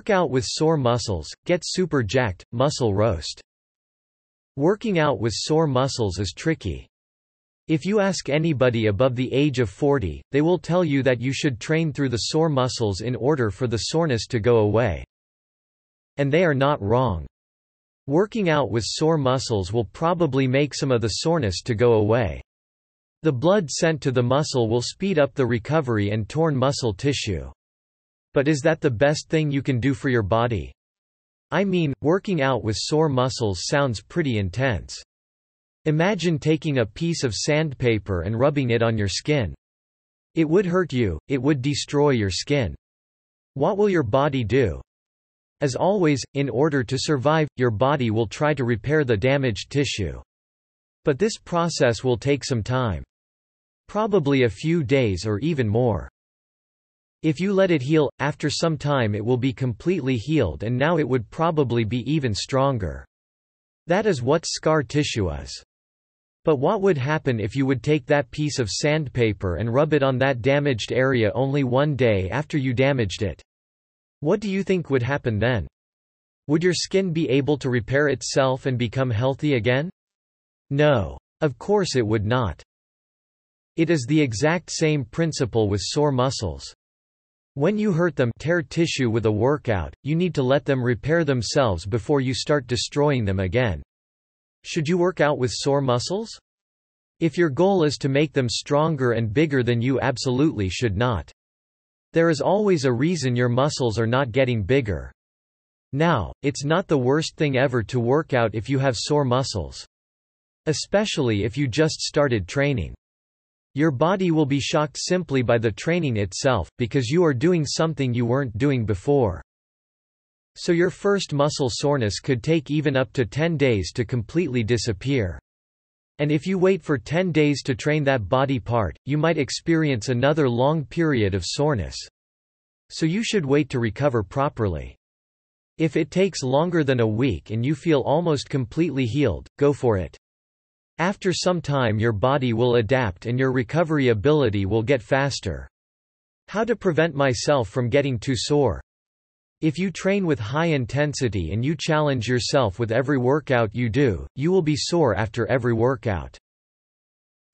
Workout with sore muscles, get super jacked, muscle roast. Working out with sore muscles is tricky. If you ask anybody above the age of 40, they will tell you that you should train through the sore muscles in order for the soreness to go away. And they are not wrong. Working out with sore muscles will probably make some of the soreness to go away. The blood sent to the muscle will speed up the recovery and torn muscle tissue. But is that the best thing you can do for your body? I mean, working out with sore muscles sounds pretty intense. Imagine taking a piece of sandpaper and rubbing it on your skin. It would hurt you, it would destroy your skin. What will your body do? As always, in order to survive, your body will try to repair the damaged tissue. But this process will take some time. Probably a few days or even more. If you let it heal, after some time it will be completely healed and now it would probably be even stronger. That is what scar tissue is. But what would happen if you would take that piece of sandpaper and rub it on that damaged area only one day after you damaged it? What do you think would happen then? Would your skin be able to repair itself and become healthy again? No. Of course it would not. It is the exact same principle with sore muscles. When you hurt them tear tissue with a workout, you need to let them repair themselves before you start destroying them again. Should you work out with sore muscles? If your goal is to make them stronger and bigger then you absolutely should not. There is always a reason your muscles are not getting bigger. Now, it's not the worst thing ever to work out if you have sore muscles. Especially if you just started training. Your body will be shocked simply by the training itself, because you are doing something you weren't doing before. So your first muscle soreness could take even up to 10 days to completely disappear. And if you wait for 10 days to train that body part, you might experience another long period of soreness. So you should wait to recover properly. If it takes longer than a week and you feel almost completely healed, go for it. After some time your body will adapt and your recovery ability will get faster. How to prevent myself from getting too sore? If you train with high intensity and you challenge yourself with every workout you do, you will be sore after every workout.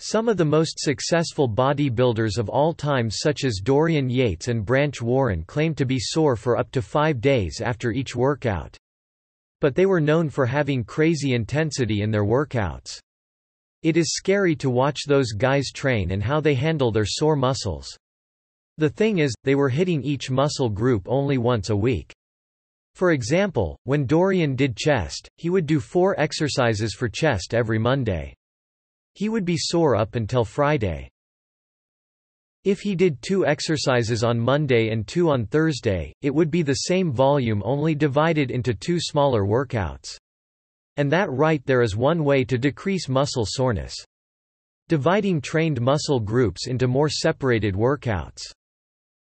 Some of the most successful bodybuilders of all time such as Dorian Yates and Branch Warren claim to be sore for up to five days after each workout. But they were known for having crazy intensity in their workouts. It is scary to watch those guys train and how they handle their sore muscles. The thing is, they were hitting each muscle group only once a week. For example, when Dorian did chest, he would do four exercises for chest every Monday. He would be sore up until Friday. If he did two exercises on Monday and two on Thursday, it would be the same volume only divided into two smaller workouts. And that right there is one way to decrease muscle soreness. Dividing trained muscle groups into more separated workouts.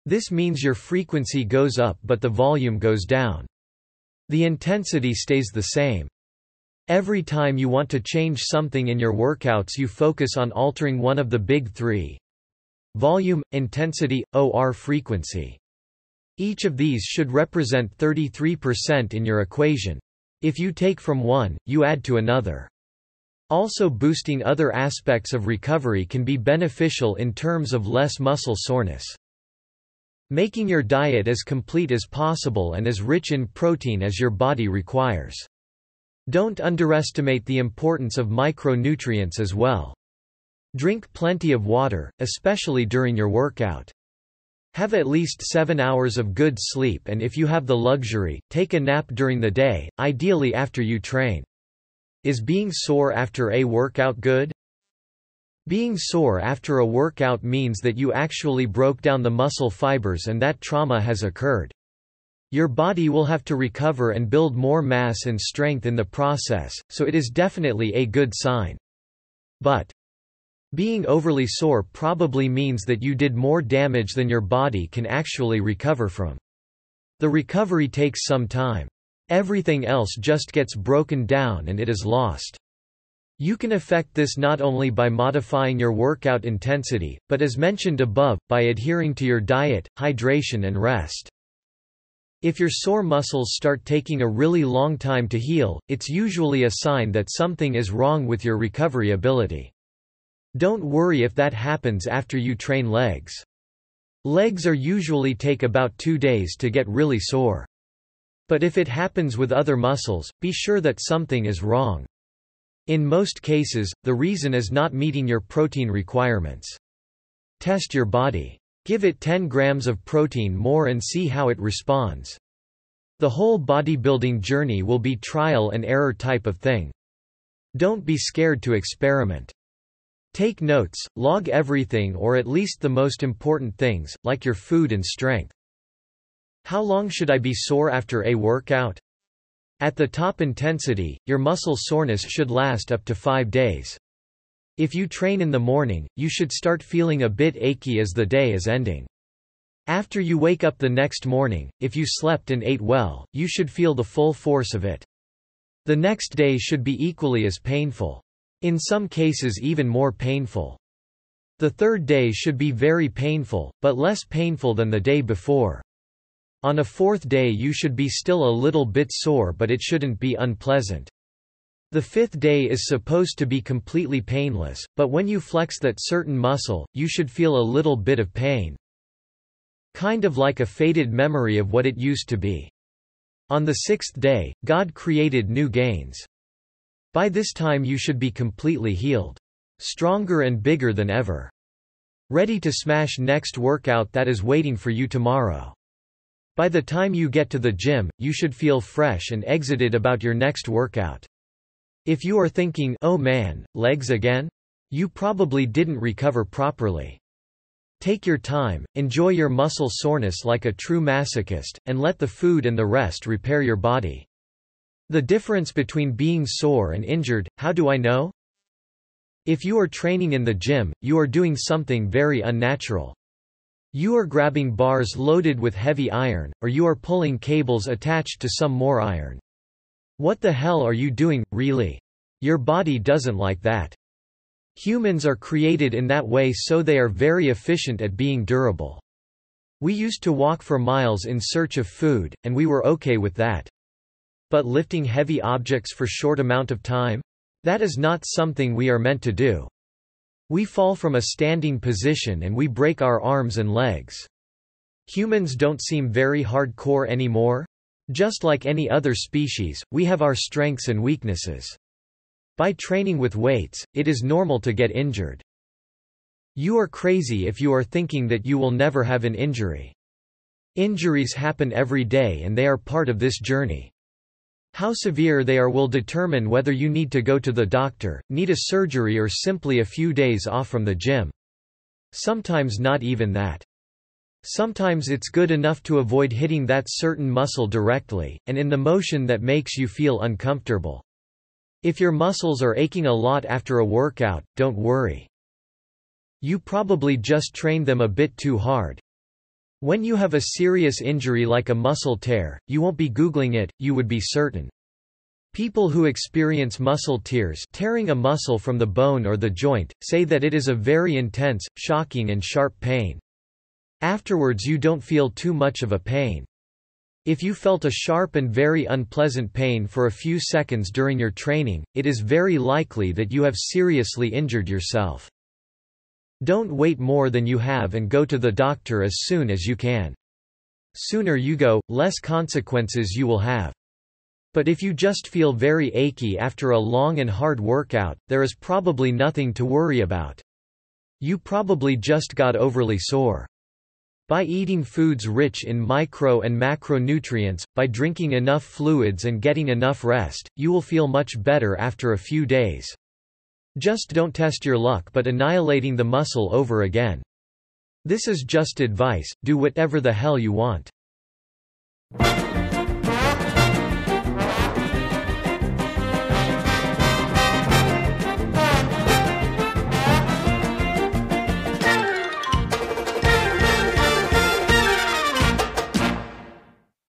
This means your frequency goes up but the volume goes down. The intensity stays the same. Every time you want to change something in your workouts you focus on altering one of the big three. Volume, intensity, OR frequency. Each of these should represent 33% in your equation. If you take from one, you add to another. Also boosting other aspects of recovery can be beneficial in terms of less muscle soreness. Making your diet as complete as possible and as rich in protein as your body requires. Don't underestimate the importance of micronutrients as well. Drink plenty of water, especially during your workout. Have at least 7 hours of good sleep and if you have the luxury, take a nap during the day, ideally after you train. Is being sore after a workout good? Being sore after a workout means that you actually broke down the muscle fibers and that trauma has occurred. Your body will have to recover and build more mass and strength in the process, so it is definitely a good sign. But being overly sore probably means that you did more damage than your body can actually recover from. The recovery takes some time. Everything else just gets broken down and it is lost. You can affect this not only by modifying your workout intensity, but as mentioned above, by adhering to your diet, hydration and rest. If your sore muscles start taking a really long time to heal, it's usually a sign that something is wrong with your recovery ability. Don't worry if that happens after you train legs. Legs are usually take about two days to get really sore. But if it happens with other muscles, be sure that something is wrong. In most cases, the reason is not meeting your protein requirements. Test your body. Give it 10 grams of protein more and see how it responds. The whole bodybuilding journey will be trial and error type of thing. Don't be scared to experiment. Take notes, log everything or at least the most important things, like your food and strength. How long should I be sore after a workout? At the top intensity, your muscle soreness should last up to 5 days. If you train in the morning, you should start feeling a bit achy as the day is ending. After you wake up the next morning, if you slept and ate well, you should feel the full force of it. The next day should be equally as painful. In some cases even more painful. The third day should be very painful, but less painful than the day before. On a fourth day you should be still a little bit sore but it shouldn't be unpleasant. The fifth day is supposed to be completely painless, but when you flex that certain muscle, you should feel a little bit of pain. Kind of like a faded memory of what it used to be. On the sixth day, God created new gains. By this time you should be completely healed. Stronger and bigger than ever. Ready to smash next workout that is waiting for you tomorrow. By the time you get to the gym, you should feel fresh and exited about your next workout. If you are thinking, oh man, legs again? You probably didn't recover properly. Take your time, enjoy your muscle soreness like a true masochist, and let the food and the rest repair your body. The difference between being sore and injured, how do I know? If you are training in the gym, you are doing something very unnatural. You are grabbing bars loaded with heavy iron, or you are pulling cables attached to some more iron. What the hell are you doing, really? Your body doesn't like that. Humans are created in that way so they are very efficient at being durable. We used to walk for miles in search of food, and we were okay with that. But lifting heavy objects for short amount of time? That is not something we are meant to do. We fall from a standing position and we break our arms and legs. Humans don't seem very hardcore anymore? Just like any other species, we have our strengths and weaknesses. By training with weights, it is normal to get injured. You are crazy if you are thinking that you will never have an injury. Injuries happen every day and they are part of this journey. How severe they are will determine whether you need to go to the doctor, need a surgery or simply a few days off from the gym. Sometimes not even that. Sometimes it's good enough to avoid hitting that certain muscle directly, and in the motion that makes you feel uncomfortable. If your muscles are aching a lot after a workout, don't worry. You probably just trained them a bit too hard. When you have a serious injury like a muscle tear, you won't be googling it, you would be certain. People who experience muscle tears tearing a muscle from the bone or the joint, say that it is a very intense, shocking and sharp pain. Afterwards you don't feel too much of a pain. If you felt a sharp and very unpleasant pain for a few seconds during your training, it is very likely that you have seriously injured yourself. Don't wait more than you have and go to the doctor as soon as you can. Sooner you go, less consequences you will have. But if you just feel very achy after a long and hard workout, there is probably nothing to worry about. You probably just got overly sore. By eating foods rich in micro and macronutrients, by drinking enough fluids and getting enough rest, you will feel much better after a few days. Just don't test your luck but annihilating the muscle over again. This is just advice, do whatever the hell you want.